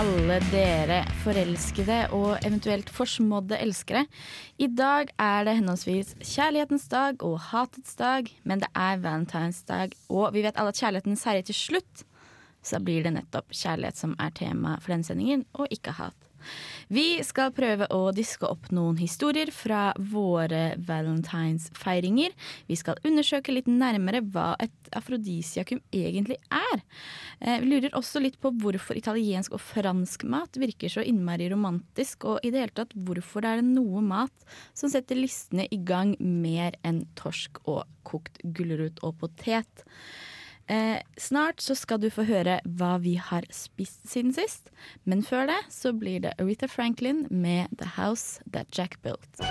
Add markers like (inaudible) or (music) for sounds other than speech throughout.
Alle dere forelskede og eventuelt forsmådde elskere. I dag er det henholdsvis kjærlighetens dag og hatets dag, men det er valentines dag, og vi vet alle at kjærligheten seirer til slutt. Så blir det nettopp kjærlighet som er tema for denne sendingen, og ikke hat. Vi skal prøve å diske opp noen historier fra våre valentinsfeiringer. Vi skal undersøke litt nærmere hva et afrodisiakum egentlig er. Eh, Vi lurer også litt på hvorfor italiensk og fransk mat virker så innmari romantisk, og i det hele tatt hvorfor det er noe mat som setter listene i gang mer enn torsk og kokt gulrot og potet. Eh, snart så skal du få høre hva vi har spist siden sist, men før det så blir det Aretha Franklin med The House That Jack Built.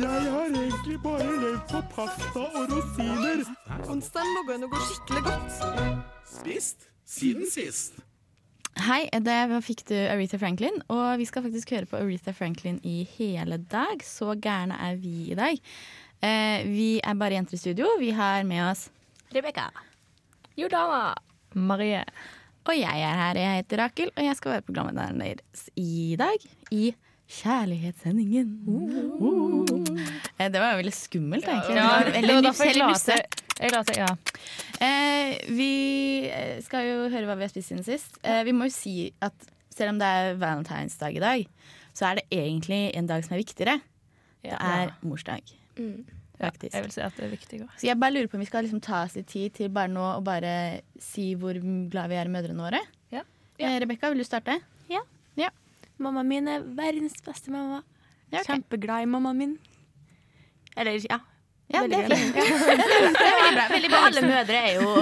Jeg har egentlig bare levd på pasta og rosiner. Onsdagen lå an å gå skikkelig godt. Spist siden sist. Hei, det fikk du Aretha Franklin, og vi skal faktisk høre på Aretha Franklin i hele dag. Så gærne er vi i dag. Eh, vi er bare jenter i studio. Vi har med oss Rebekka. Jordana. Marie. Og jeg er her. Jeg heter Rakel, og jeg skal være programlederen deres i dag. I Kjærlighetssendingen. Eh, Det var jo veldig skummelt, egentlig. Ja, Det var derfor jeg selv la lyst til- til jeg la ja. Eh, vi eh, skal jo høre hva vi har spist siden sist. Eh, vi må jo si at selv om det er valentinsdag i dag, så er det egentlig en dag som er viktigere. Det er morsdag. Faktisk. Jeg vil si at det er viktigere. Så jeg bare lurer på om vi skal liksom ta oss litt tid til bare nå å bare si hvor glad vi er i mødrene våre. Ja. Eh, Rebekka, vil du starte? Ja Mammaen min er verdens beste mamma. Ja, okay. Kjempeglad i mammaen min. Eller, ja. Ja, Veldig det er fint. (laughs) det er veldig bra. Veldig bra. Alle mødre er jo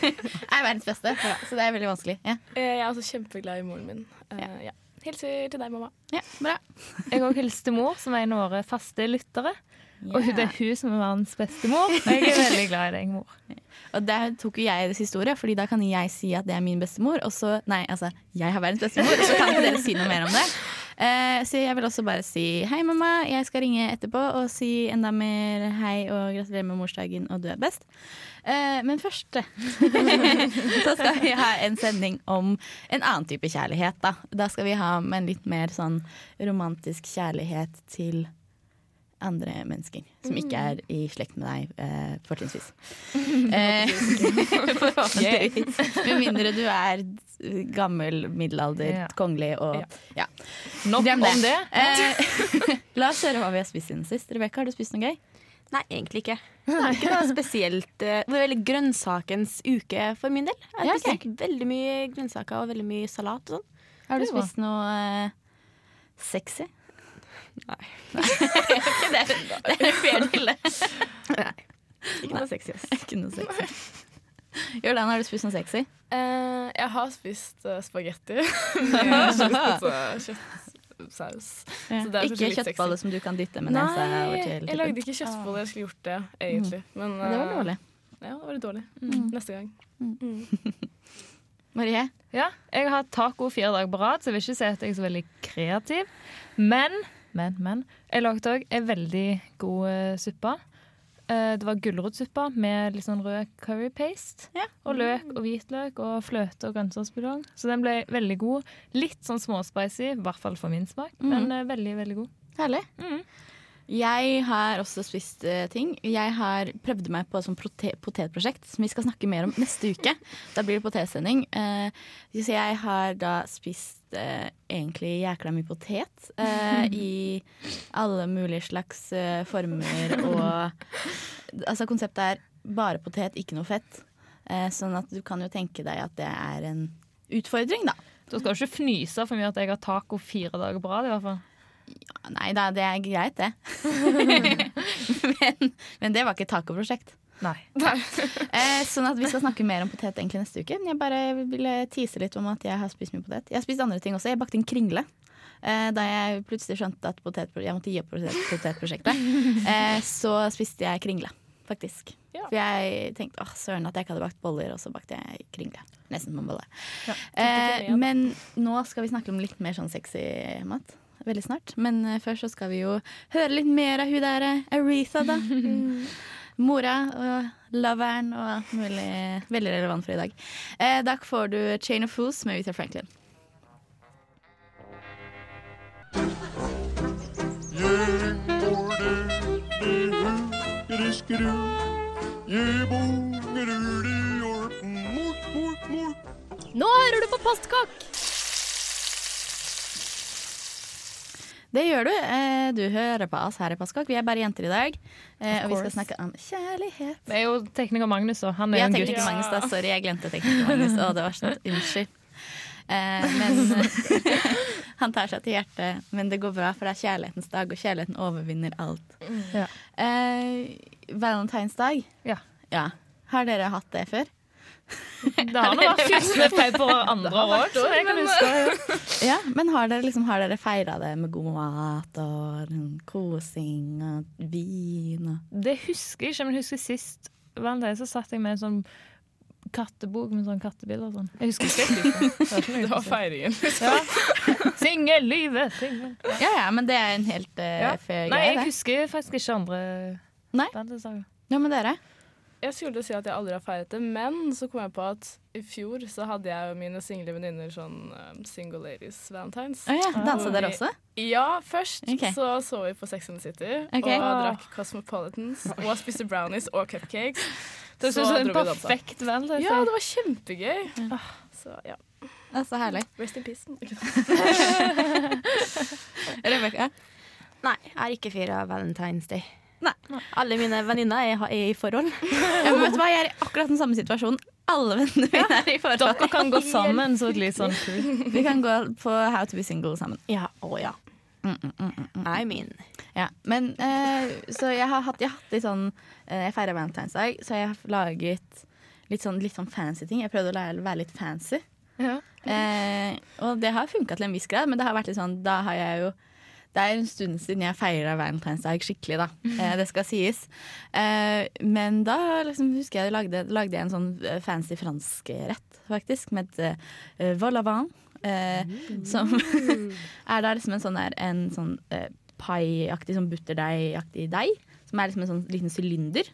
(laughs) er verdens beste, så det er veldig vanskelig. Ja, Eh, Jeg er også kjempeglad i moren min. Uh, ja. Hilser til deg, mamma. ja bra. Jeg òg til mor, som er en av våre faste lyttere. Og hun- det er hun som er verdens beste mor. Og (laughs) jeg er veldig glad i deg, mor. Og der tok jo jeg det siste ordet, Fordi da kan jeg si at det er min bestemor. Og så, nei, altså, jeg har verdens bestemor, mor, så kan ikke dere si noe mer om det. Uh, så jeg vil også bare si hei, mamma. Jeg skal ringe etterpå og si enda mer hei og gratulerer med morsdagen, og du er best. Uh, men først (laughs) så skal vi ha en sending om en annen type kjærlighet. Da, da skal vi ha med en litt mer sånn romantisk kjærlighet til andre mennesker som ikke er i slekt med deg, eh, fortrinnsvis. (laughs) Eh, (laughs) Forhåpentligvis. Med mindre du er gammel, middelalder, Ja. kongelig og Ja. Nok Glem om det. Eh, (laughs) la oss høre hva vi har spist siden sist. Rebekka, har du spist noe gøy? Nei, egentlig ikke. Det er ikke noe spesielt. eh, Det var veldig grønnsakens uke for min del. Jeg har spist ja, okay. veldig mye grønnsaker og veldig mye salat og sånn. Har du spist noe eh, sexy? Nei. (laughs) det er, det er fair til det. Ikke noe sexy. ass. Ikke noe sexy. Jordan, har du spist noe sexy? Uh, jeg har spist uh, spagetti (laughs) med kjøttsaus. Ja. Så det er Ikke litt som du kan dytte med nesa over Nei, jeg lagde ikke kjøttboller. Jeg skulle gjort det, egentlig. Men, uh, det var eh, dårlig. Ja, det var dårlig. Mm. Neste gang. (laughs) Marie? Ja, jeg har hatt taco fire dager på rad, så jeg vil ikke si at jeg er så veldig kreativ. Men, men, men. Jeg lagde òg en veldig god eh, suppe. Eh, det var gulrotsuppe med litt sånn rød curry paste. Ja. Og løk og hvitløk og fløte og grønnsaksbuljong. Så den ble veldig god. Litt sånn småspicy, i hvert fall for min smak, men eh, veldig, veldig god. Herlig. Mm. Jeg har også spist ting. Jeg har prøvd meg på et sånt potetprosjekt som vi skal snakke mer om neste uke. Da blir det potetsending. Eh, så jeg har da spist eh, egentlig jækla mye potet eh, (laughs) i alle mulige slags eh, former og Altså konseptet er bare potet, ikke noe fett. Eh, sånn at du kan jo tenke deg at det er en utfordring, da. Du skal du ikke fnyse for mye at jeg har taco fire dager på rad, i hvert fall. Nei da, det er greit, det. (laughs) (laughs) men, men det var ikke tacoprosjekt. Nei. (laughs) Eh, sånn at vi skal snakke mer om potet egentlig neste uke. Men jeg bare ville tease litt om at jeg har spist mye potet. Jeg har spist andre ting også. Jeg bakte en kringle. Eh, da jeg plutselig skjønte at jeg måtte gi opp potetprosjektet, (laughs) eh, så spiste jeg kringle, faktisk. Ja. For jeg tenkte åh, søren at jeg ikke hadde bakt boller, og så bakte jeg kringle. Nesten på en bolle. Ja, Eh, men nå skal vi snakke om litt mer sånn sexy mat. Veldig snart. Men først så skal vi jo høre litt mer av hun der Aretha, da. (laughs) Mora og loveren og alt mulig. Veldig relevant for i dag. Eh, da får du Chain of Fools med Rita Franklin. Jængårde-de-hu-geriskeru. Jebongerudi-jorpen, mort, mort, mort. Nå hører du på Postkokk! Det gjør du. Eh, du hører på oss her i Passkokk. Vi er bare jenter i dag. Eh, og vi skal snakke om kjærlighet. Det er jo tekniker Magnus, og han er jo en gutt. Magnus, da. Sorry, jeg glemte tekniker Magnus. Å, det var sånn. (laughs) Unnskyld. Eh, men (laughs) han tar seg til hjertet. Men det går bra, for det er kjærlighetens dag, og kjærligheten overvinner alt. Ja. Eh, Valentinsdag. Ja. ja. Har dere hatt det før? Det har nå vært først med februar andre år òg, så jeg kan huske. Ja. Ja, Men har dere, liksom, har dere feira det med god mat og mm, kosing og vin og Det husker jeg ikke, men jeg husker sist valentine så satt jeg med en sånn kattebok med sånn kattebilder og sånn. Jeg husker ikke det. (laughs) Det var feiringen. Ja. Singellivet! Singel. Ja ja, men det er en helt uh, Ja. fair Nei, jeg det. husker faktisk ikke andre Nei. Ja, men dere? Jeg skulle si at jeg aldri har feiret det, men så kom jeg på at i fjor så hadde jeg og mine single venninner sånn um, Single Ladies Valentines. Oh, ja, Dansa dere også? Ja, først okay. så så vi på Sex and the City okay. og drakk Cosmopolitans og spiste brownies og cupcakes. (laughs) Det Så så, sånn en dro vi og dansa. perfekt valentinsdag. Ja, det var kjempegøy. Ja. Så ja, Ja, så herlig. rest in peace. (laughs) (laughs) Rebekka? Nei, jeg har ikke feira Valentine's Day. Nei. Alle mine venninner er, er i forhold. (laughs) Ja, men vet du hva, jeg er i akkurat den samme situasjonen. Alle vennene mine er i forhold. Dere kan gå sammen så et litt sånn (laughs) kult. Vi kan gå på How to be single sammen. Ja, å ja. Mm, mm, mm, mm, mm. I mean. Ja, men eh, Så jeg har hatt, jeg har hatt litt sånn eh, Jeg feirer valentinsdag, så jeg har laget litt sånn, litt sånn fancy ting. Jeg prøvde å lære, være litt fancy. Ja. Eh, og det har funka til en viss grad, men det har vært litt sånn Da har jeg jo Det er en stund siden jeg feira valentinsdag skikkelig, da. Eh, det skal sies. Eh, men da liksom, husker jeg lagde, lagde jeg en sånn eh, fancy fransk rett, faktisk, med uh, vol au vent. Eh, Som (laughs) er da liksom en sånn der En sånn uh, paiaktig, sånn butterdeigaktig deig. Som er liksom en sånn liten sylinder.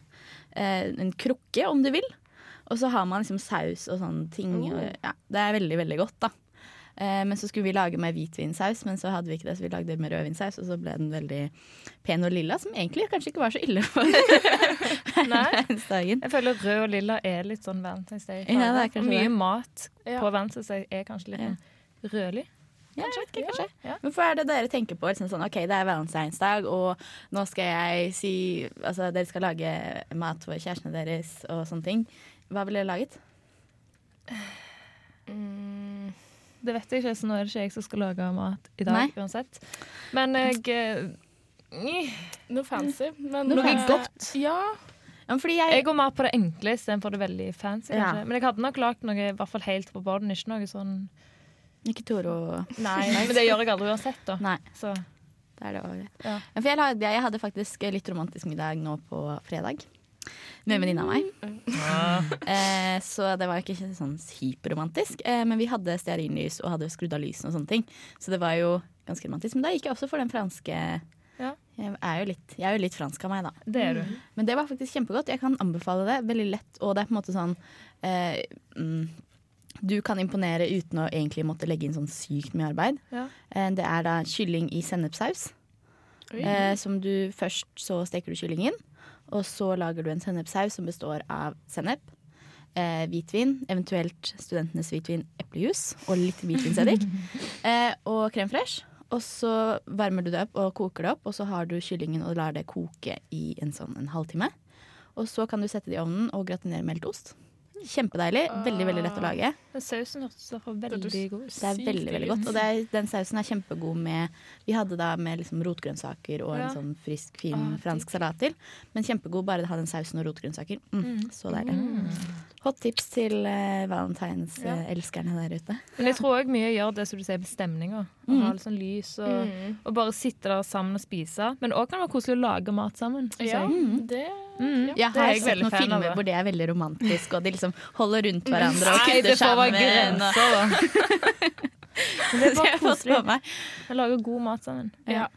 Eh, en krukke, om du vil. Og så har man liksom saus og sånne ting. Og, ja, det er veldig, veldig godt, da. Eh, men så skulle vi lage med hvitvinsaus, men så hadde vi ikke det, så vi lagde med rødvinsaus, og så ble den veldig pen og lilla, som egentlig kanskje ikke var så ille for (laughs) valentinsdagen. Jeg føler rød og lilla er litt sånn Valentine's Day. Ja, det er kanskje Mye det. mat Ja. på Valentine's Day er kanskje litt Ja. sånn rødlig. Ja, jeg vet ikke, kanskje. Ja. Men hva er det dere tenker på? Liksom sånn, ok, Det er valentinsdag, og nå skal jeg si Altså, dere skal lage mat for kjærestene deres og sånne ting. Hva ville dere laget? Mm, Det vet jeg ikke, så nå er det ikke jeg som skal lage mat i dag Nei. uansett. Men jeg eh, noe fancy. Men Noe fancy. godt. Ja. Ja, jeg, Jeg går mer på det enkle istedenfor det veldig fancy. Ja. Men jeg hadde nok lagd noe i hvert fall helt på båten. Ikke noe sånn Ikke Toro. Nei, men det gjør jeg aldri uansett, da. Nei. Så Det er det òg. Ja. Jeg hadde faktisk litt romantisk middag nå på fredag. Med en venninne av meg. Eh, så det var ikke sånn hyperromantisk. Eh, men vi hadde stearinlys og hadde skrudd av lysene og sånne ting. Så det var jo ganske romantisk. Men da gikk jeg også for den franske Ja. jeg, er jo litt, jeg er jo litt fransk av meg, da. det er du. Men det var faktisk kjempegodt. Jeg kan anbefale det. Veldig lett. Og det er på en måte sånn eh, mm, Du kan imponere uten å egentlig måtte legge inn sånn sykt mye arbeid. Ja. Det er da kylling i sennepssaus. Eh, som du først så steker du kyllingen, og så lager du en sennepssaus som består av sennep, eh, hvitvin, eventuelt studentenes hvitvin, eplejus og litt hvitvinseddik, (laughs) eh, og krem fresh. Og så varmer du det opp og koker det opp, og så har du kyllingen og lar det koke i en sånn en halvtime. Og så kan du sette det i ovnen og gratinere meltost. Kjempedeilig. Veldig, veldig lett å lage. Den Sausen hørtes veldig god ut. Det er veldig veldig godt. Og det er, den sausen er kjempegod med Vi hadde da med liksom rotgrønnsaker og Ja. en sånn frisk, fin Ah, fransk salat til. Men kjempegod bare å ha den sausen og rotgrønnsaker. Mm, så deilig. Hot tips til uh, Ja. der ute. Men jeg tror òg mye gjør det som du sier med stemninga. Mm. ha litt sånn lys og, Mm. og bare sitte der sammen og spise. Men òg kan det være koselig å lage mat sammen. Ja, mm. det Mm. Jeg Det er har jeg sett noen filmer det. hvor det er veldig romantisk, og de liksom holder rundt hverandre og Nei, kutter det får være sammen. grenser, da. (laughs) Det er bare koselig. jeg lager god mat sammen. Ja.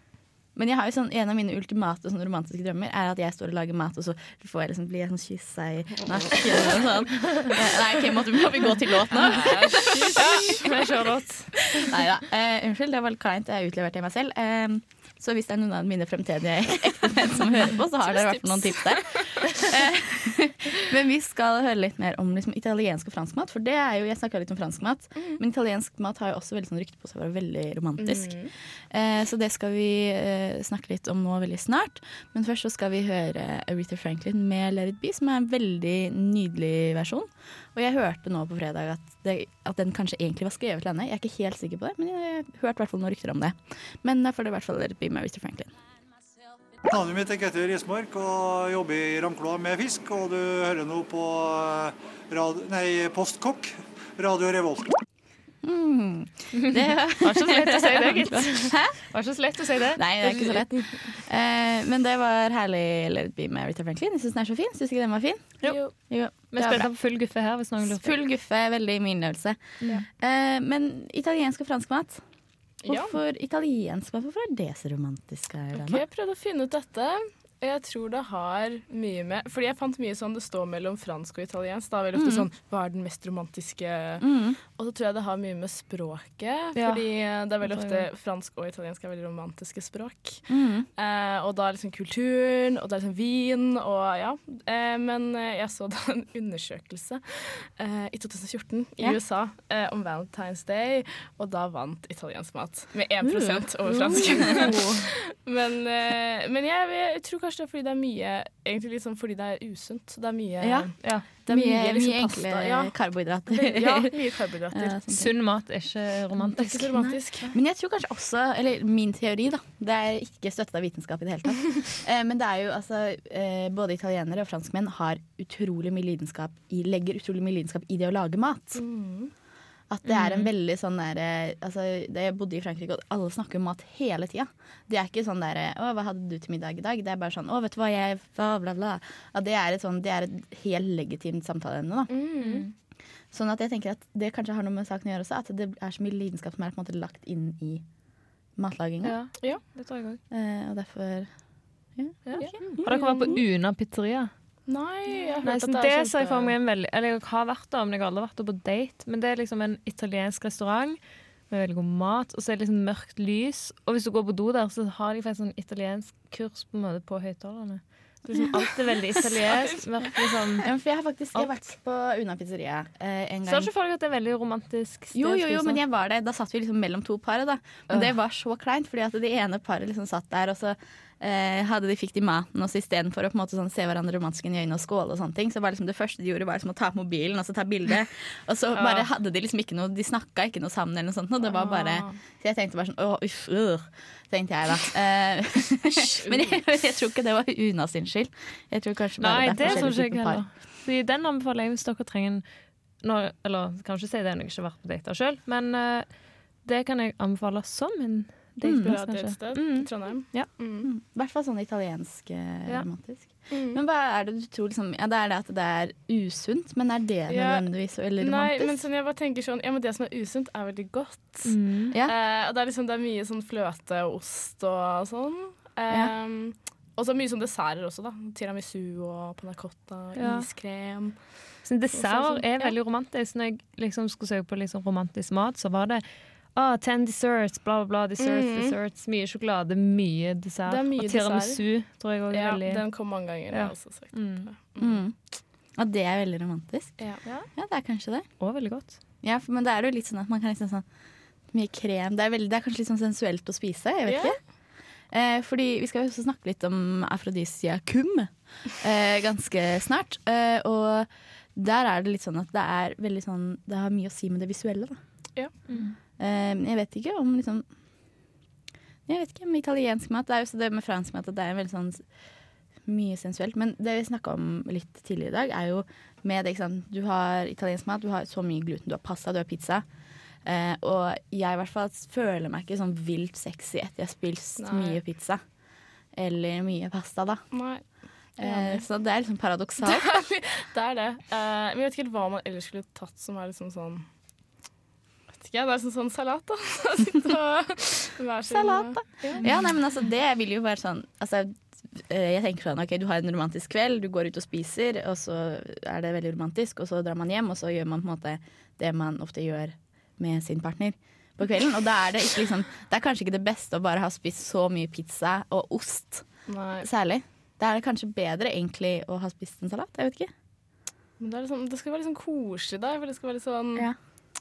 Men jeg har jo sånn, en av mine ultimate sånn romantiske drømmer er at jeg står og lager mat, og så får jeg liksom bli sånn kyssa i nakken og sånn. Nei, okay, måtte, må vi gå til låt nå? Men Charlotte. Neida. Eh, unnskyld, det var litt kleint. Jeg utleverte meg selv. Eh, så hvis det er noen av mine fremtidige ektemenn som hører på, så har dere fall noen tips der. (laughs) Men vi skal høre litt mer om liksom, italiensk og fransk mat. For det er jo, Jeg snakka litt om fransk mat, men italiensk mat har jo også veldig sånn rykte på seg å være veldig romantisk. Mm. Eh, så det skal vi eh, snakke litt om nå veldig snart. Men først så skal vi høre Aretha Franklin med Let It Be, som er en veldig nydelig versjon. Og jeg hørte nå på fredag at, det, at den kanskje egentlig var skrevet til henne. Jeg er ikke helt sikker på det, men jeg hørte i hvert fall noen rykter om det. Men da får det i hvert fall Be med Aretha Franklin. Navnet mitt er Ketil Rismark og jobber i Ramkloa med fisk. Og du hører nå på eh, rad, nei, Postkokk, Radio Revolt. Mm. (laughs) Det var så lett å si det, gitt. Hæ? Var så lett å si det. Nei, det er ikke så lett. Eh, men det var herlig Let It Be med Rita Franklin. Jeg syns den er så fin. Syns ikke den var fin? Jo. Jo, Vi spilte på full guffe her, hvis noen lurer. Full guffe, veldig min innlevelse. Ja. Eh, men italiensk og fransk mat? Ja. Hvorfor italiensk mat? Hvorfor er det så romantisk? Her, Ok, jeg prøvde å finne ut dette. Jeg tror det har mye med Fordi jeg fant mye sånn det står mellom fransk og italiensk. Da er veldig ofte Mm. sånn Hva er den mest romantiske Mm. Og så tror jeg det har mye med språket. Ja. Fordi det er veldig ofte fransk og italiensk er veldig romantiske språk. Mm. Eh, og da liksom kulturen, og det er liksom vin, og ja. Eh, men eh, jeg så da en undersøkelse eh, i 2014 i yeah. USA eh, om Valentine's Day, og da vant italiensk mat med 1 Uh. over fransk. (laughs) men eh, men jeg, jeg tror kanskje det er fordi det er mye Egentlig liksom fordi det er usunt. Det er mye, Ja. Ja. det er mye, mye, liksom mye enkle Ja, karbohydrater. ja, (laughs) mye karbohydrater. Ja. Sunn mat er ikke romantisk. er romantisk. ikke romantisk. Men jeg tror kanskje også, eller min teori, da Det er ikke støttet av vitenskap i det hele tatt. (laughs) eh, men det er jo altså eh, Både italienere og franskmenn har utrolig mye lidenskap i, legger utrolig mye lidenskap i det å lage mat. Mm. At det er en veldig sånn der altså, da Jeg bodde i Frankrike, og alle snakker om mat hele tida. Det er ikke sånn der 'Å, hva hadde du til middag i dag?' Det er bare sånn 'Å, vet du hva, jeg bla, bla, bla'. Ja, det, er et sånn, det er et helt legitimt samtaleemne, da. Mm. Sånn at jeg tenker at det kanskje har noe med saken å gjøre også. At det er så mye lidenskap som er på en måte lagt inn i matlaginga. Ja, Ja. det tror jeg òg. Eh, og derfor Har dere vært på Una pizzeria? Nei, jeg har Nei, hørt at det det er ser jeg for kjempe... meg en veldig Eller jeg har vært der, men jeg har aldri vært der på date. Men det er liksom en italiensk restaurant med veldig god mat, og så er det liksom mørkt lys. Og hvis du går på do der, så har de faktisk sånn italiensk kurs på en måte på høyttalerne. Liksom (laughs) alt er veldig italiensk. Mørkt, liksom. ja, jeg har faktisk jeg har vært på Una pizzeria eh, en gang. Sa ikke folk at det er veldig romantisk sted Jo, jo, jo, men jeg var der. Da satt vi liksom mellom to par. Da. Men det var så kleint, fordi at det ene paret liksom satt der, og så hadde de fikk de maten, og så istedenfor å på en måte sånn, se hverandre romantisk i øynene og skåle og sånne ting, så var liksom det første de gjorde, var liksom å ta opp mobilen (laughs) og så ta bilde. Og så bare hadde de liksom ikke noe De snakka ikke noe sammen eller noe sånt. Og det var bare Så jeg tenkte bare sånn Åh, uff, øh, tenkte jeg da. (laughs) Eh, (laughs) men jeg, jeg tror ikke det var Una sin skyld. Jeg tror kanskje bare Nei, det er forskjellige typer par. Fordi den anbefaler jeg hvis dere trenger en nå, Eller kan ikke si det når jeg ikke har vært på date sjøl, men uh, det kan jeg anbefale som en Dateplass, kanskje. datested Mm. i Trondheim. Ja. Mm. Mm, I hvert fall sånn italiensk eh, Ja. romantisk. Mm. Men hva er det du tror liksom Ja, det er det at det er usunt, men er det Ja. nødvendigvis romantisk? Nei, men sånn, jeg bare tenker sånn Ja, men det som er usunt, er veldig godt. Mm. Ja. Eh, og det er liksom det er mye sånn fløte og ost og sånn. Eh, Og så mye sånn desserter også, da. Tiramisu og panna cotta, Ja. iskrem. Så dessert sånn, er ja. veldig romantisk. Når jeg liksom skulle søke på liksom romantisk mat, så var det ah, ten desserts, bla, bla, bla. Desserts, Mhm. desserts. Mye sjokolade, mye dessert. Det er mye og tiramisu tror jeg òg Ja, veldig den kom mange ganger. Ja. Også sagt. mm. Mm. Og det er veldig romantisk. Ja. Ja, det er kanskje det. Og veldig godt. Ja, for, men det er jo litt sånn at man kan liksom sånn Mye krem. Det er, veldig, det er kanskje litt sånn sensuelt å spise. Jeg vet yeah. ikke. Eh, fordi vi skal jo også snakke litt om afrodisiakum eh, ganske snart. Eh, og der er det litt sånn at det er veldig sånn Det har mye å si med det visuelle, da. Ja. Men jeg vet ikke om liksom Jeg vet ikke om italiensk mat. Det er jo det med fransk mat at det er veldig sånn mye sensuelt. Men det vi snakka om litt tidligere i dag, er jo med det. Du har italiensk mat, du har så mye gluten, du har pasta, du har pizza. Eh, og jeg i hvert fall føler meg ikke sånn vilt sexy etter jeg har spist Nei. mye pizza. Eller mye pasta, da. Nei, Eh, så det er liksom paradoksalt. (laughs) det er det. Eh, men jeg vet ikke helt hva man ellers skulle tatt som er liksom sånn Vet ikke, det er sånn, sånn salat, da. (laughs) Salat, da. Ja. Nei, men altså, det vil jo være sånn altså, eh, Jeg tenker sånn, ok, Du har en romantisk kveld, du går ut og spiser, og så er det veldig romantisk, og så drar man hjem, og så gjør man på en måte det man ofte gjør med sin partner på kvelden. Og da er det ikke liksom Det er kanskje ikke det beste å bare ha spist så mye pizza og ost, Nei, særlig. Da er det kanskje bedre egentlig å ha spist en salat. Jeg vet ikke. men det, er liksom, det skal være litt sånn koselig der, for det skal være litt sånn Ja.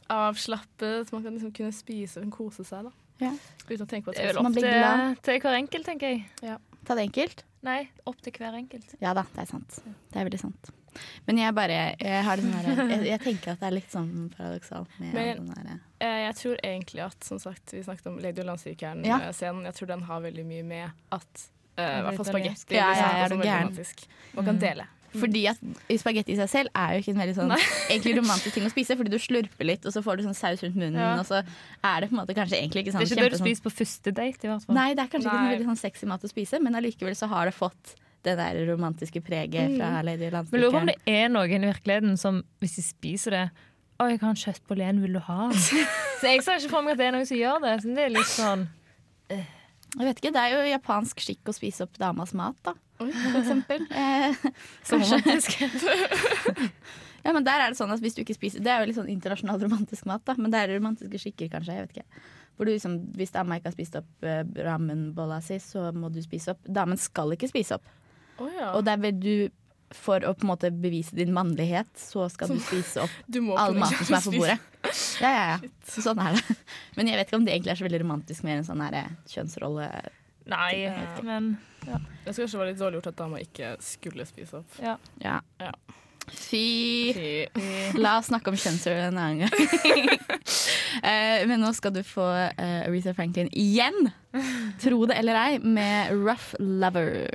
Avslappet. Man kan liksom kunne spise og kose seg, da. Ja. Uten å tenke på at Det er vel opp til, til hver enkelt, tenker jeg. Ta det enkelt. Nei, opp til hver enkelt. Ja da, det er sant. Det er veldig sant. Men jeg bare jeg, har det der, jeg, jeg tenker at det er litt sånn paradoksalt med Men- der Eh, Jeg tror egentlig at, som sagt, vi snakket om Lady og Ja. landstyrkeren-scenen. Jeg tror den har veldig mye med at uh, I hvert fall spagetti Ja, blir ja, ja, på er gæren? romantisk. Man kan dele. Fordi at spagetti i seg selv er jo ikke en veldig sånn egentlig romantisk ting å spise, fordi du slurper litt, og så får du sånn saus rundt munnen, Ja. og så er det på en måte kanskje egentlig ikke sånn Det er ikke det du spiser på første date, i hvert fall. Nei, det er kanskje ikke en veldig sånn sexy mat å spise, men allikevel så har det fått det der romantiske preget fra Lady Men lurer på om det er noen i virkeligheten som, hvis de spiser det Å, jeg har en kjøttbolle vil du ha? (laughs) Så jeg ser ikke for meg at det er noen som gjør det. Så det er litt sånn Jeg vet ikke, Det er jo japansk skikk å spise opp damas mat, da. For eksempel. (laughs) Eh, så (laughs) ja, men der er Det sånn at hvis du ikke spiser Det er jo litt sånn internasjonal romantisk mat, da. Men det er romantiske skikker, kanskje. jeg vet ikke Hvor du liksom, Hvis dama ikke har spist opp uh, ramenbolla si, så må du spise opp. Damen skal ikke spise opp. Oh, ja. Og der vil du For å på en måte bevise din mannlighet, så skal du spise opp Du all maten som er på (laughs) bordet. Ja, ja, ja. Så Sånn er det. Men jeg vet ikke om det egentlig er så veldig romantisk med en sånn her eh, kjønnsrolle. Nei, men Jeg skulle kanskje være litt dårlig gjort at dama ikke skulle spise opp. ja. Ja. Ja. Fy Fy. La oss snakke om kjønnsroller en annen gang. (laughs) Eh, men nå skal du få uh, Aretha Franklin igjen, tro det eller ei, med Rough Lover.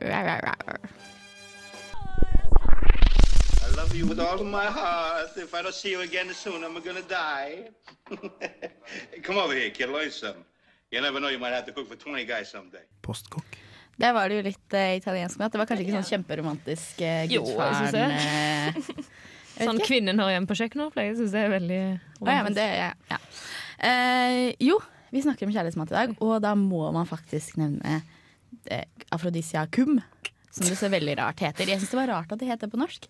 Love you with all of my heart. If I don't see you again soon, I'm gonna die. (laughs) Come over here, kid. Learn something. You never know, you might have to cook for 20 guys someday. Postkokk. Der var det jo litt uh, italiensk mat. Det var kanskje ikke sånn kjemperomantisk uh, Jo, jeg gudfaren. eh, (laughs) jeg Sånn kvinnen hører hjemme på kjøkkenet, pleier jeg er veldig Å ja, men det, ja, ja. Uh, jo, vi snakker om kjærlighetsmat i dag, og da må man faktisk nevne uh, afrodisiakum. Som det så veldig rart heter. Jeg syns det var rart at det heter på norsk.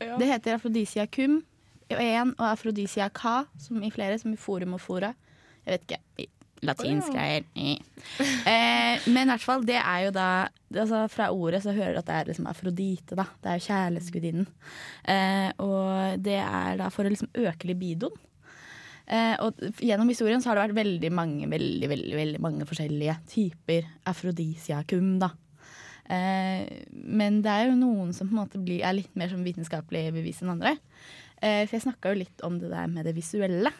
Ja. Det heter Afrodisia cum én og afrodisiaka, som i flere, som i forum og fora. Jeg vet ikke. Latinsk Å, greier. Eh, men i hvert fall, det er jo da altså Fra ordet så hører du at det er liksom afrodite, da. Det er jo kjærlighetsgudinnen. Eh, og det er da for å liksom øke libidoen. Eh, og gjennom historien så har det vært veldig mange veldig, veldig, veldig mange forskjellige typer afrodisiakum. da. Eh, men det er jo noen som på en måte blir, er litt mer som vitenskapelig bevis enn andre. Eh, for jeg snakka jo litt om det der med det visuelle.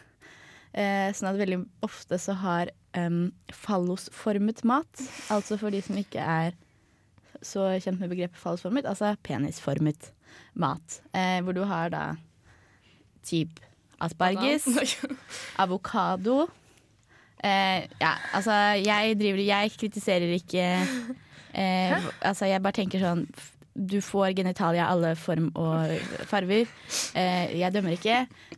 Eh, sånn at veldig ofte så har um, fallosformet mat, altså for de som ikke er så kjent med begrepet fallosformet, altså penisformet mat. Eh, hvor du har da type asparges, (laughs) avokado eh, Ja, altså jeg driver Jeg kritiserer ikke eh, Altså jeg bare tenker sånn Du får genitalia i alle form og farver. Eh, jeg dømmer ikke.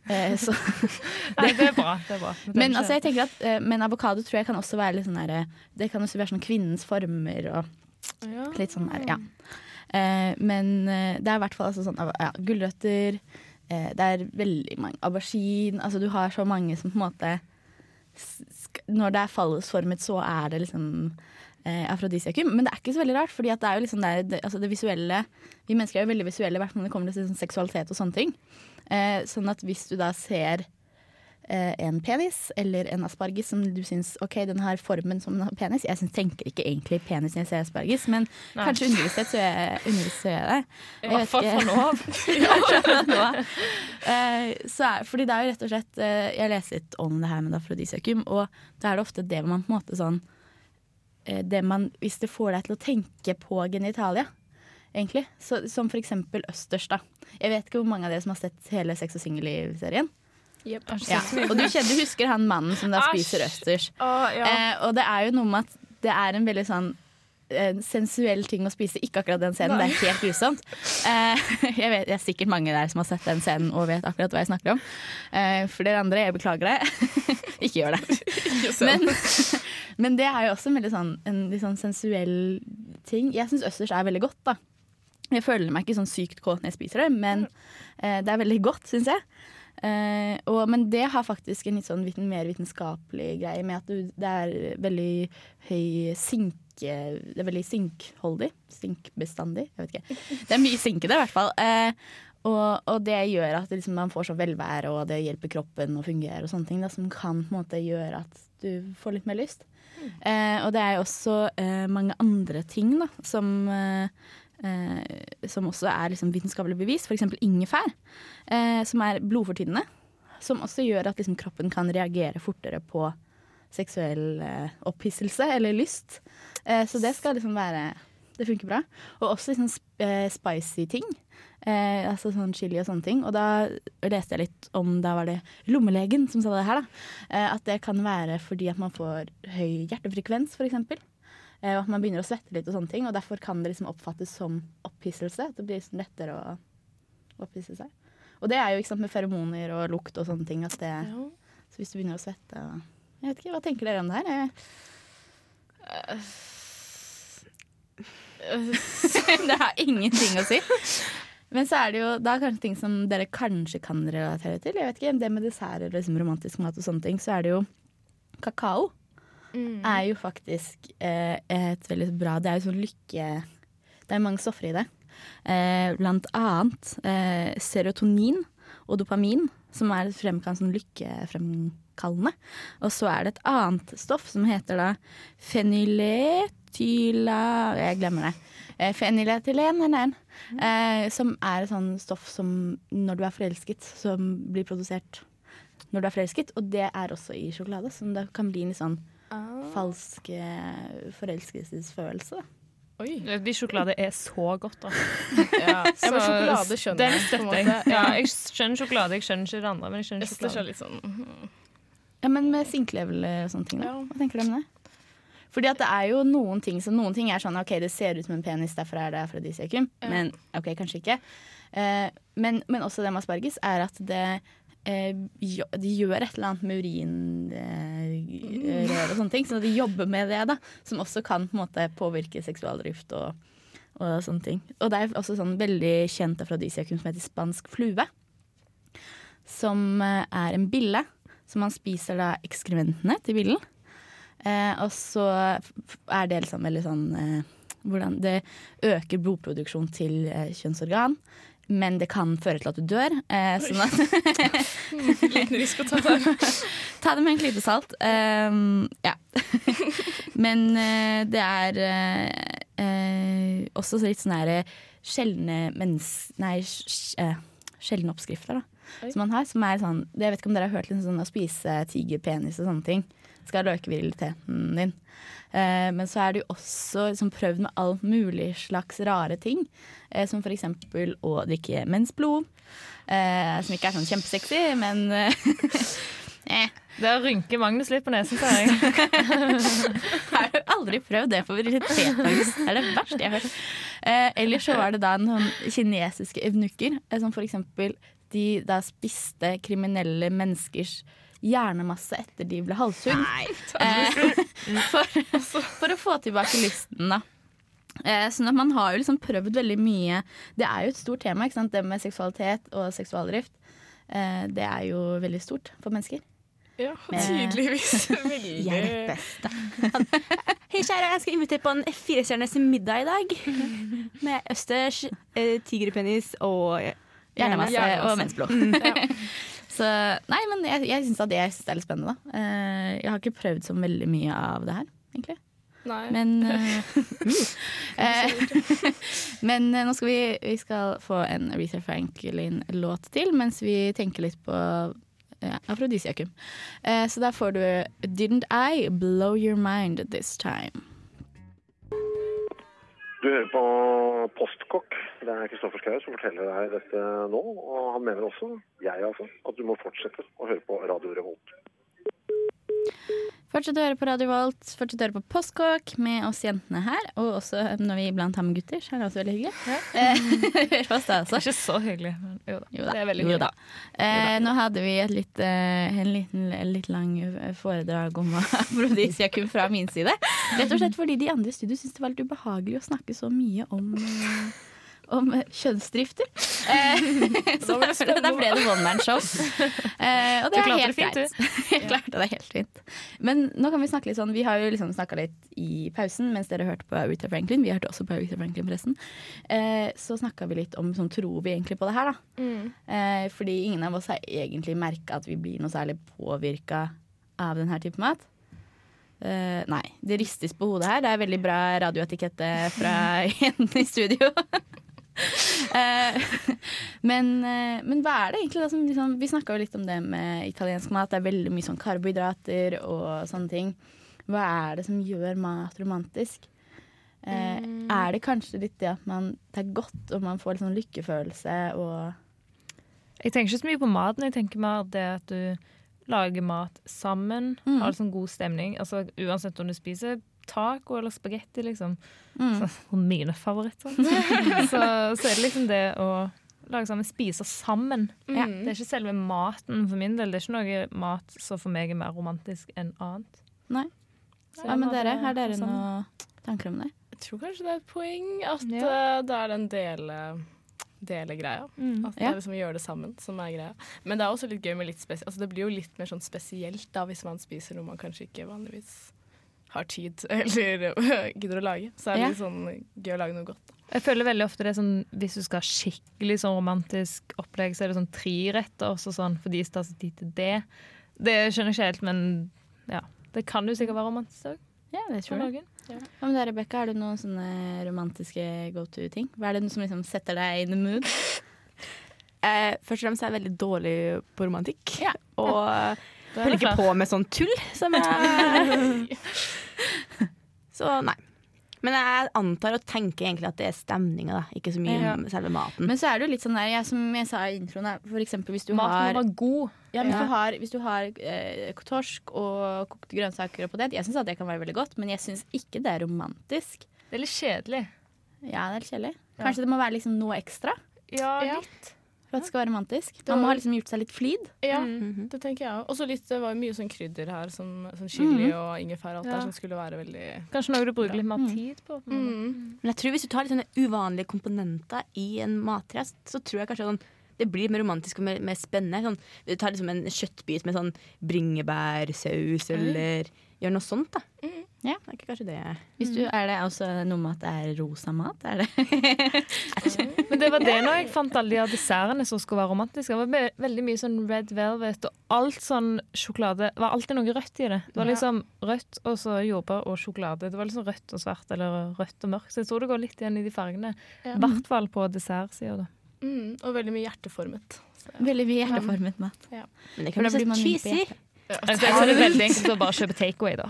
Eh, så (laughs) Nei, det er bra. Det er bra. Det men altså, jeg tenker at eh, Men avokado tror jeg kan også være litt sånn der, Det kan også være sånn kvinnens former og Ja. litt sånn der, ja. Eh, men eh, det er i hvert fall altså sånn ja, gulrøtter. Eh, det er veldig mange Aubergine. Altså du har så mange som på en måte Når det er fallosformet, så er det liksom eh, afrodisiakum. Men det er ikke så veldig rart, fordi det er jo liksom der, det, altså det visuelle Vi mennesker er jo veldig visuelle, hvert når det kommer til sånn seksualitet og sånne ting. Eh, sånn at hvis du da ser eh, en penis eller en asparges som du syns ok, den har formen som en penis Jeg synes, tenker ikke egentlig penis når jeg ser asparges, men Nei. kanskje underbevisst så gjør jeg, det. (laughs) I hvert fall for nå. Eh, så er, fordi det er jo rett og slett eh, Jeg leser litt om det her med afrodisiakum, og da er det ofte det man på en måte sånn det man, Hvis det får deg til å tenke på genitalia, egentlig. Så, som for eksempel østers, da. Jeg vet ikke hvor mange av dere som har sett hele Sex og singelliv-serien. Yep. Ja. Og du, du husker han mannen som da spiser østers. Oh, ja. Eh, og det er jo noe med at det er en veldig sånn en sensuell ting å spise. Ikke akkurat den scenen, det er helt grusomt. Eh, (laughs) jeg vet, det er sikkert mange der som har sett den scenen og vet akkurat hva jeg snakker om. Eh, for dere andre, jeg beklager det. (laughs) ikke gjør det. Men, (laughs) men det er jo også en veldig sånn, en litt sånn sensuell ting. Jeg syns østers er veldig godt, da. Jeg føler meg ikke sånn sykt kåt når jeg spiser det, men eh, det er veldig godt, syns jeg. Eh, og, men det har faktisk en litt sånn viten, mer vitenskapelig greie med at du, det er veldig høy sink... Det er veldig sinkholdig. Sinkbestandig. Jeg vet ikke. Det er mye sink i det, i hvert fall. Eh, og, og det gjør at liksom, man får så velvære, og det hjelper kroppen å fungere, og sånne ting da, som kan på en måte gjøre at du får litt mer lyst. Eh, og det er jo også eh, mange andre ting da, som eh, eh, som også er liksom vitenskapelig bevis, f.eks. ingefær, eh, som er blodfortynnende. Som også gjør at liksom kroppen kan reagere fortere på seksuell eh, opphisselse eller lyst. Så det skal liksom være Det funker bra. Og også liksom sp spicy ting. Eh, altså sånn chili og sånne ting. Og da leste jeg litt om Da var det lommelegen som sa det her, da. Eh, at det kan være fordi at man får høy hjertefrekvens, f.eks. Eh, og at man begynner å svette litt og sånne ting. Og derfor kan det liksom oppfattes som opphisselse. At det blir liksom lettere å opphisse seg. Og det er jo ikke sant, med feromoner og lukt og sånne ting. At det, Ja. Så hvis du begynner å svette Jeg vet ikke, Hva tenker dere om det her? Jeg- (laughs) det har ingenting å si. Men så er det jo da kanskje ting som dere kanskje kan relatere til. Jeg vet ikke, Det med desserter og liksom romantisk mat og sånne ting, så er det jo kakao. Mm. er jo faktisk eh, et veldig bra Det er jo sånn lykke Det er mange stoffer i det. Eh, blant annet eh, serotonin og dopamin, som er fremkant sånn lykkefremkallende. Og så er det et annet stoff som heter da fenyletyla Jeg glemmer det. Eh, fenyletylen eller en, eh, som er et sånn stoff som når du er forelsket, som blir produsert når du er forelsket. Og det er også i sjokolade, som det kan bli en sånn Ah. falsk eh, forelskelsesfølelse. Oi. De sjokolade er så godt, da. (laughs) Ja, ja men sjokolade skjønner Den jeg. på en støtter Ja, jeg skjønner sjokolade, jeg skjønner ikke det andre. Men jeg skjønner sjokolade. Jeg litt sånn mhm. Ja, Men med sinklevel og sånne ting, da? Hva tenker du om det? Fordi at det er jo noen ting som noen ting er sånn OK, det ser ut som en penis, derfor er det afrodisiakum. Ja. Men OK, kanskje ikke. Eh, men, men også det med asparges er at det eh, de gjør et eller annet med urinrør og sånne ting. Så de jobber med det, da. Som også kan på en måte påvirke seksualdrift og, og sånne ting. Og det er også sånn veldig kjent afrodisiakum som heter spansk flue. Som eh, er en bille. Så man spiser da ekskrementene til billen. Eh, og så er det liksom veldig sånn eh, hvordan Det øker blodproduksjon til eh, kjønnsorgan. Men det kan føre til at du dør. Eh, sånn at (laughs) Liten risk å ta der. (laughs) Ta det med en klype salt. Ehm, ja. (laughs) Men eh, det er eh, eh, også litt sånn her sjeldne mens... Nei, sjeldne oppskrifter, da. Oi. Som man har. Som er sånn Jeg vet ikke om dere har hørt litt sånn å spise tigerpenis og sånne ting. Skal øke viriliteten din. Eh, men så er det jo også liksom, prøvd med all mulig slags rare ting. Eh, som eksempel å drikke mensblod. Eh, som ikke er sånn kjempesexy, men eh, (laughs) eh, Der rynker Magnus litt på nesen, sa jeg. (laughs) Har du aldri prøvd det for virilitet, Magnus? Det er det verste jeg har hørt. Eh, eller så var det da noen kinesiske evnukker, eh, som for eksempel de da spiste kriminelle menneskers hjernemasse etter de ble halshugd. Nei (laughs) for, for å få tilbake lysten, da. Eh, sånn at man har jo liksom prøvd veldig mye Det er jo et stort tema, det med seksualitet og seksualdrift. Eh, det er jo veldig stort for mennesker. Ja, tydeligvis. (laughs) Veldig beste. (laughs) Hei, kjære, jeg skal invitere på en firestjerners middag i dag. Med østers, eh, tigerpenis og Hjernemasse og mensblod. Så nei, men jeg, jeg syns det, synes det er litt spennende, da. Uh, jeg har ikke prøvd så veldig mye av det her, egentlig. Nei. Men (laughs) eh, (laughs) Men uh, nå skal vi, vi skal få en Aretha Franklin-låt til, mens vi tenker litt på ja, afrodisiakum. Så der får du Didn't I Blow Your Mind This Time. Du hører på Postkokk. Det er Kristoffer Schou som forteller deg dette nå. Og han mener også, jeg altså, at du må fortsette å høre på Radio Revolt. Fortsett å høre på Radio Volt, fortsett å høre på Postkåk med oss jentene her. Og også når vi iblant har med gutter, så er det også veldig hyggelig. Ja. (laughs) Hør på oss da, altså. Det er ikke så hyggelig, men jo da. Jo da. Det er veldig jo hyggelig. da. Eh, nå hadde vi et litt, eh, en liten, litt lang foredrag om afrodisiakum (laughs) fra min side. Rett og slett fordi de andre i studio syntes det var litt ubehagelig å snakke så mye om eh, om kjønnsdrifter. Eh, (laughs) så da ble det one man show. Og det er helt fint, greit. (laughs) Jeg klarte det helt fint. Men nå kan vi snakke litt sånn Vi har jo liksom snakka litt i pausen mens dere hørte på Aretha Franklin. Vi hørte også på Aretha Franklin, forresten. Eh, så snakka vi litt om sånn tror vi egentlig på det her, da. Eh, fordi ingen av oss har egentlig merka at vi blir noe særlig påvirka av denne type mat. Uh, nei, det ristes på hodet her. Det er veldig bra radioetikette fra (laughs) jentene i studio. (laughs) Eh, men, eh, men hva er det egentlig da som liksom, Vi snakka jo litt om det med italiensk mat. Det er veldig mye sånn karbohydrater og sånne ting. Hva er det som gjør mat romantisk? Eh, Er det kanskje litt det at man, det er godt og man får litt sånn lykkefølelse og Jeg tenker ikke så mye på maten, jeg tenker mer det at du lager mat sammen. Mm. Har sånn god stemning. Altså, uansett om du spiser taco eller spagetti, liksom. Mm. Så, mine favoritter. (laughs) så, så er det liksom det å lage sammen, spise sammen. Ja. Det er ikke selve maten for min del. Det er ikke noe mat som for meg er mer romantisk enn annet. Nei. Så Hva jeg med dere? ha Har dere det sammen. noen tanker om det? Jeg tror kanskje det er et poeng at Ja. uh, det er den dele, dele greia. Mm. At det Ja. er liksom å gjøre det sammen som er greia. Men det er også litt gøy med litt spesielt. Altså, det blir jo litt mer sånn spesielt da hvis man spiser noe man kanskje ikke vanligvis har tid (laughs) eller gidder å lage. Så er det Ja. litt sånn gøy å lage noe godt. Jeg føler veldig ofte det er sånn Hvis du skal ha skikkelig sånn romantisk opplegg, så er det sånn treretters og sånn, for de tar seg tid til det. Det skjønner jeg ikke helt, men ja. Det kan jo sikkert være romantisk òg. Ja, det tror jeg. Ja. ja. Rebekka? Har du noen sånne romantiske go to-ting? Hva er det som liksom setter deg in the mood? (laughs) Eh, først og fremst er jeg veldig dårlig på romantikk. Ja. Og (laughs) er ikke på med sånn tull som jeg Så nei. Men jeg antar og tenker egentlig at det er stemninga. Ikke så mye Ja. om selve maten. Men så er det jo litt sånn der, jeg, som jeg sa i introen, for eksempel hvis du Maten har må være god. Ja, hvis Ja. du har, hvis du har eh, torsk og kokte grønnsaker og potet, jeg syns det kan være veldig godt, men jeg syns ikke det er romantisk. Det er litt kjedelig. Ja, det er litt kjedelig. Ja. Kanskje det må være liksom noe ekstra Ja, Ja. litt. For at det skal være romantisk. Man må ha liksom gjort seg litt flid. Ja, Mhm. det tenker jeg òg. Og så litt, det var jo mye sånn krydder her, som sånn chili og ingefær og alt Ja. der, som skulle være veldig Kanskje noe du bruker litt mer Mm. tid på. mm. Men jeg tror hvis du tar litt sånne uvanlige komponenter i en matrest, så tror jeg kanskje sånn det blir mer romantisk og mer, mer spennende. Sånn, du tar liksom en kjøttbit med sånn bringebærsaus, eller gjør noe sånt, da. Mm. Ja. Det er ikke kanskje det Hvis du, er det også noe med at det er rosa mat? Er det? (laughs) Men det var det når jeg fant alle de av dessertene som skulle være romantiske. Det var veldig mye sånn red velvet, og alt sånn sjokolade Det var alltid noe rødt i det. Det var liksom rødt og så jordbær og sjokolade. Det var liksom rødt og svart eller rødt og mørkt. Så jeg tror det går litt igjen i de fargene. Ja. I hvert fall på dessertsida, da. Mm. Og veldig mye hjerteformet. Så, ja. Veldig mye hjerteformet mat. Men det kan bli så cheesy. Hjertet. Jeg tror det er veldig enkelt å bare kjøpe takeaway, da.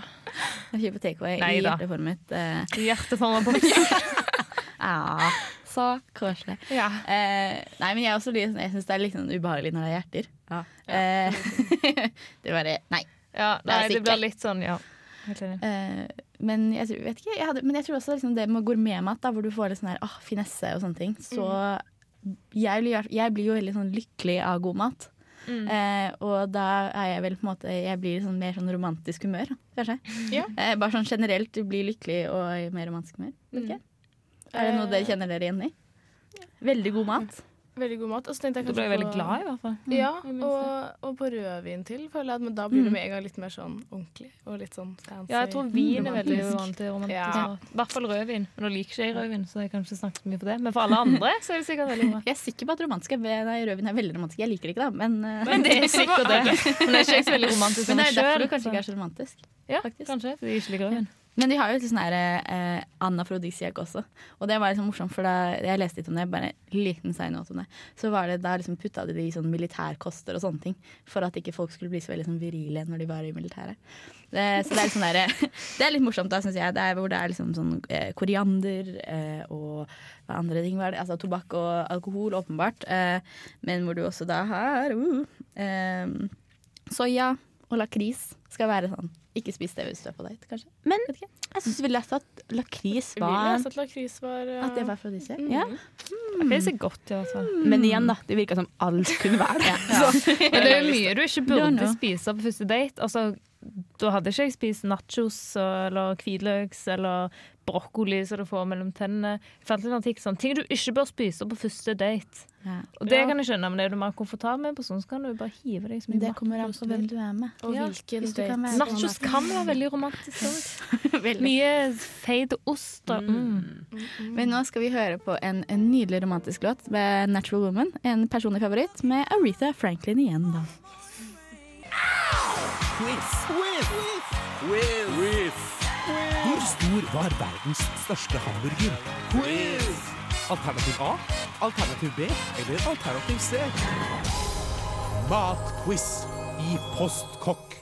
Kjøpe takeaway i Neida. hjerteformet. på meg (laughs) ja, så koselig. Ja. Uh, nei, men jeg, er også jeg syns det er litt sånn ubehagelig når det er hjerter. Ja. Uh, (laughs) det var det. Nei. ja er nei, det det blir litt sånn, ja. Uh. Eh, men jeg, tror- vet ikke, jeg hadde, men jeg tror også liksom det med gourmetmat, hvor du får litt sånn her, oh, finesse og sånne ting, så jeg, blir, jeg blir jo veldig sånn lykkelig av god mat. Mm. Eh, og da er jeg vel på en måte Jeg blir sånn mer sånn romantisk humør, kanskje. Ja. Eh, bare sånn generelt, du blir lykkelig og i mer romantisk humør. Ikke. Er det noe dere kjenner dere igjen i? Veldig god mat. Veldig god mat. Og så tenkte jeg Du ble veldig på- glad, i hvert fall. Ja, og, og på rødvin til, føler jeg. Men da blir det Mm. med en gang litt mer sånn ordentlig. Og litt sånn fancy. Ja, jeg tror vin er veldig romantisk. vant til romantisk Ja. mat. I hvert fall rødvin. Men nå liker ikke jeg rødvin, så jeg kan ikke snakke så mye på det. Men for alle andre så er det sikkert veldig bra. (laughs) Jeg er sikker på at romantisk er, nei, rødvin er veldig romantisk. Jeg liker det ikke, da, men, eh, Men det er sikkert (laughs) det. Men det er ikke så (laughs) veldig romantisk men det er derfor du kanskje ikke er så romantisk. Ja, faktisk. kanskje, fordi jeg ikke liker rødvin. Men de har jo litt sånn eh, anafrodisiak også. Og det var liksom morsomt, for da jeg leste litt om det, bare en liten side note om det, så var det da liksom putta de det i sånn militærkoster og sånne ting. For at ikke folk skulle bli så veldig sånn virile når de var i militæret. Det, så det er, sånn der, (laughs) det er litt morsomt, da, syns jeg. Det er hvor det er liksom sånn eh, koriander eh, og hva andre ting var det? Altså tobakk og alkohol, åpenbart. Eh, men hvor du også da har uh, eh, soya og lakris skal være sånn. Ikke spis det hvis du er på date, kanskje. Men jeg syns vi leste at lakris Vi var leste at lakris var uh, At det var afrodisiak. mm. Ja. Det er godt, i hvert fall. Men igjen, da. Det virka som alt kunne være det. (laughs) Men det er mye du ikke burde spise på første date. Altså, da hadde ikke jeg spist nachos eller hvitløks eller brokkoli som du får mellom tennene. Jeg fant en artikkel sånn, Ting du ikke bør spise på første date. Ja. Og det Ja. kan jeg skjønne, men er du mer komfortabel med på sånn, så kan du bare hive deg så mye det kommer an på hvem du er med. Og Ja, hvilken date. kan Nachos kan være veldig romantisk. (laughs) Veldig. Mye feit ost og mm. Men nå skal vi høre på en, en nydelig romantisk låt med Natural Woman. En personlig favoritt med Aretha Franklin igjen, da. Hvor stor var verdens største hamburger? Quiz! Alternativ A, alternativ B eller alternativ C? Matquiz i Postkokk.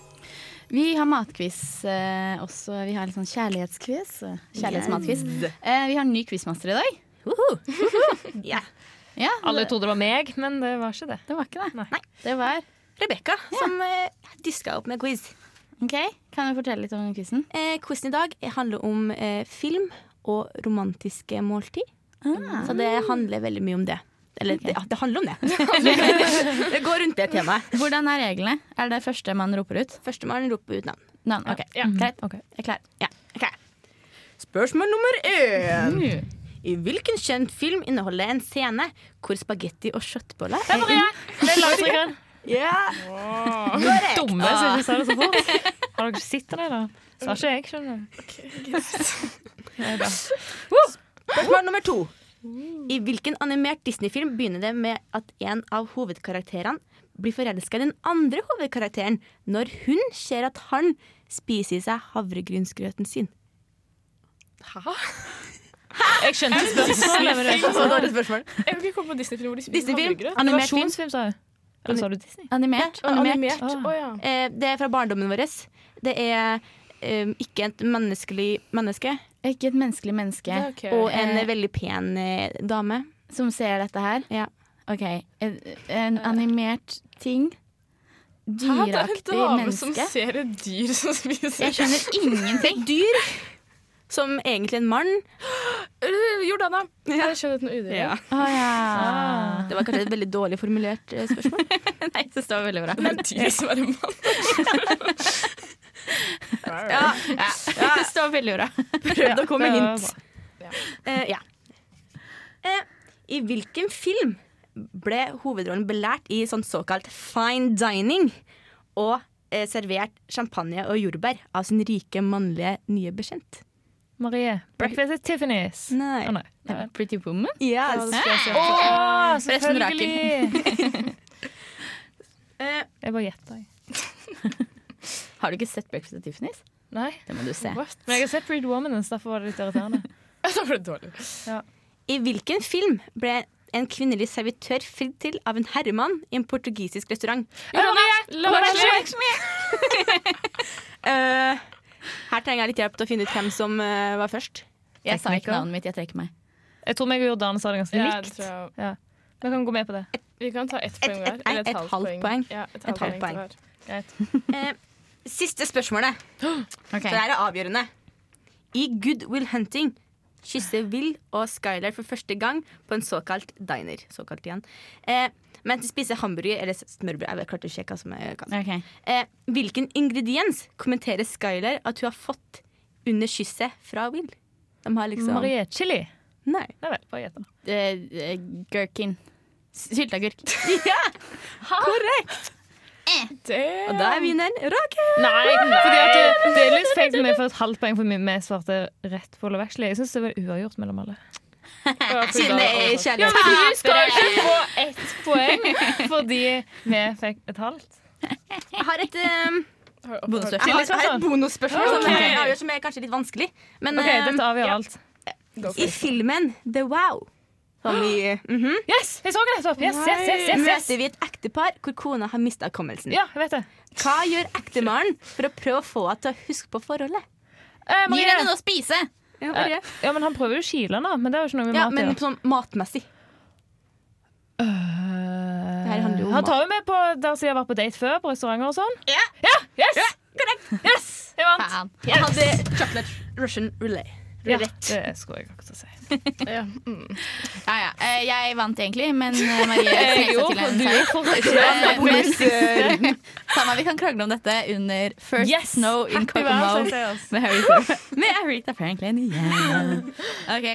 Vi har matquiz eh, også. Vi har litt sånn kjærlighetsquiz. eh, Kjærlighetsmatquiz. Eh, vi har en ny quizmaster i dag. yeah. (laughs) Ja, Alle trodde det var meg, men det var ikke det. det var ikke det. Nei. Det var Rebekka som eh, diska opp med quiz. OK. Kan du fortelle litt om quizen? Eh, quizen i dag handler om eh, film og romantiske måltid. Ah. Så det handler veldig mye om det. Eller okay. det, ja, (laughs) det handler om det. det går rundt det temaet. Hvordan er reglene? Er det første man roper ut? Førstemann roper ut navn. Navn. OK, Ja. greit. Ok. Jeg er klar. Ja, Okay. Spørsmål nummer én. Mm. I hvilken kjent film inneholder en scene hvor spagetti og kjøttboller Det (laughs) er Wow. Ja, Dumme som ikke sa det så fort. Har dere sett det, da? Sa ikke jeg, skjønner du. Ja. Spørsmål nummer to. I hvilken animert Disney-film begynner det med at en av hovedkarakterene blir forelska i den andre hovedkarakteren når hun ser at han spiser i seg havregrynsgrøten sin? Jeg skjønte spørsmålet. Jeg vil ikke komme på Disney-film hvor de spiser havregrøt. Animert film. Sa du? Eller sa du Disney? Animert. Ja, Animert. animert. Oh, ja. Eh, det er fra barndommen vår. Det er eh, ikke et menneskelig menneske Ikke et menneskelig menneske er og en Eh. veldig pen eh, dame. som ser dette her. Ja. OK. En, en animert ting. Hæ, det er en dame dame som ser et dyr som spiser Jeg skjønner ingenting. (laughs) Dyr som egentlig en mann. (gasps) Jordana! Jeg skjønner noe udyr. Ja. Oh, ja. Det var kanskje et veldig dårlig formulert eh, spørsmål. (laughs) Nei, det var veldig bra. Men dyr som er en mann. (laughs) Ja, Det står veldig bra. Prøvd å komme med hint. Uh, ja. Uh, I hvilken film ble hovedrollen belært i sånn såkalt fine dining og uh, servert champagne og jordbær av sin rike mannlige nye bekjent? Marie. Breakfast at Tiffany's. Nei. Oh, nei. Pretty Woman. Yes. Å, oh, selvfølgelig! (laughs) Eh, Jeg bare gjetta, jeg. (laughs) Har du ikke sett Breakfast at Tiffany's? Nei. Det må du se. What? Men jeg har sett Pretty Woman, så derfor var det litt irriterende. (laughs) Ble det dårlig. I hvilken film ble en kvinnelig servitør fridd til av en herremann i en portugisisk restaurant? Eh, her trenger jeg litt hjelp til å finne ut hvem som uh, var først. Jeg sa ikke navnet mitt, jeg trekker meg. Jeg tror meg og Jordane sa det ganske Ja, det likt. tror jeg. Vi kan gå med på det. Vi kan ta ett Et- poeng hver. Eller et halvt poeng. Ja, et Et halvt halvt poeng. Greit. (laughs) Eh, siste spørsmålet. (gasps) Okay. Så det er avgjørende. I Good Will Hunting kysser Will og Skylar for første gang på en såkalt diner. Såkalt igjen. Eh, mens å spise hamburger eller smørbrød. Jeg klarte å sjekke hva som er hva. Okay. Eh, hvilken ingrediens kommenterer Skylar at hun har fått under kysset fra Will? De har liksom Marie Chili. Nei. Nei vel, bare gjett. da. Eh, Gherkin. Sylteagurk. Korrekt! Det Og da er vinneren Rakel. Nei, fordi at det, det er litt feil for meg for et halvt poeng for vi svarte rett på Love Actually. Jeg syns det var uavgjort mellom alle. Siden det er kjærlighet. Du skal ikke få ett poeng fordi vi fikk et halvt. Jeg har et, um Bonusspørsmål. Jeg har, et bonusspørsmål som, avgjør, som er kanskje litt vanskelig. Men OK, eh, dette avgjør alt. i filmen The Wow som vi, mhm, Yes! Jeg så det nettopp! Yes, yes, yes, yes, yes. møter vi et ektepar hvor kona har mista hukommelsen. Ja, jeg vet det. Hva gjør ektemannen for å prøve å få henne til å huske på forholdet? Eh, Gi Marie. henne noe å spise! Ja, Marie. Ja, men Han prøver jo å kile henne, men det er jo ikke noe med ja mat å men gjøre. sånn matmessig. her handler jo om Han tar jo med på der som jeg har vært på date før, på restauranter og sånn. Ja. Yes! Yes! Jeg vant. Faen. Han hadde chocolate Russian relay. Ja, det skulle jeg akkurat si. (laughs) Ja. Mm. Ja, ja. Eh, Jeg vant egentlig, men eh, Marie (laughs) snek seg til en seier. (laughs) Eh, Samme, vi kan krangle om dette under First Yes! Snow in Kokomo med Harry Med Aretha Franklin igjen. Ok.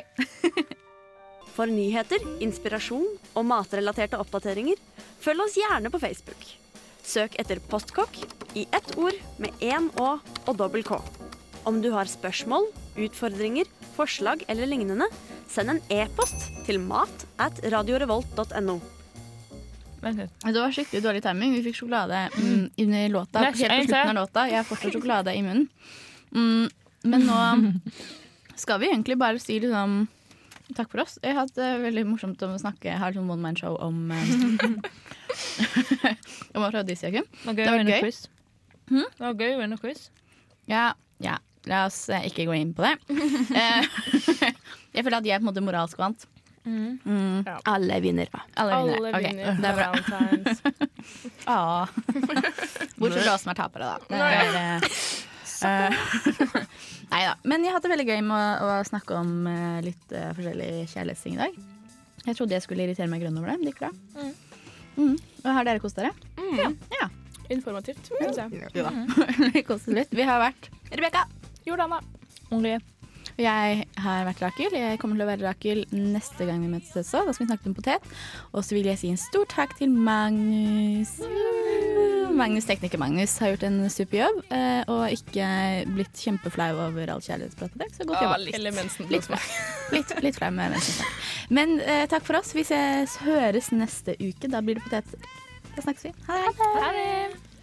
For nyheter, inspirasjon og matrelaterte oppdateringer, følg oss gjerne på Facebook. Søk etter Postkokk i ett ord med én Å og dobbel K. Om du har spørsmål, utfordringer, forslag eller lignende, send en e-post til mat at radiorevolt.no. Det var skikkelig dårlig timing. Vi fikk sjokolade mm, under låta. Helt på slutten av låta. Jeg har fortsatt sjokolade i munnen. Mm, men nå (laughs) skal vi egentlig bare si liksom takk for oss. Jeg har hatt det veldig morsomt om å snakke. Jeg har sånn one man show om eh, (laughs) Om afrodisiakum. Det var Det gøy var gøy. Hm? Det var gøy å vinne quiz. Ja, ja. La oss eh, ikke gå inn på det. (laughs) Eh, (laughs) jeg føler at jeg på en måte moralsk vant. Mm. Alle vinner. Alle vinner. Alle Ok, vinner Det er bra. (laughs) Ah. Bortsett fra oss som er tapere, da. Det er, eh, Nei da. Men jeg har hatt det veldig gøy med å, å snakke om uh, litt uh, forskjellige kjærlighetsting i dag. Jeg trodde jeg skulle irritere meg grønn over det, men det gikk bra. Mm. Og har dere kost dere? Ja. Informativt, syns jeg. Koste. Vi har vært Rebekka. Jordana. Ole. Jeg har vært Rakel. Jeg kommer til å være Rakel neste gang vi møtes også. Da skal vi snakke om potet. Og så vil jeg si en stor takk til Magnus. Magnus, Tekniker Magnus har gjort en super jobb eh, og ikke blitt kjempeflau over all kjærlighetspratet. i dag, Så godt jobba. Litt. Litt. Litt, litt flau med venstre. Men eh, takk for oss. Vi ses, høres neste uke. Da blir det potet. Da snakkes vi. Ha det. Ha det.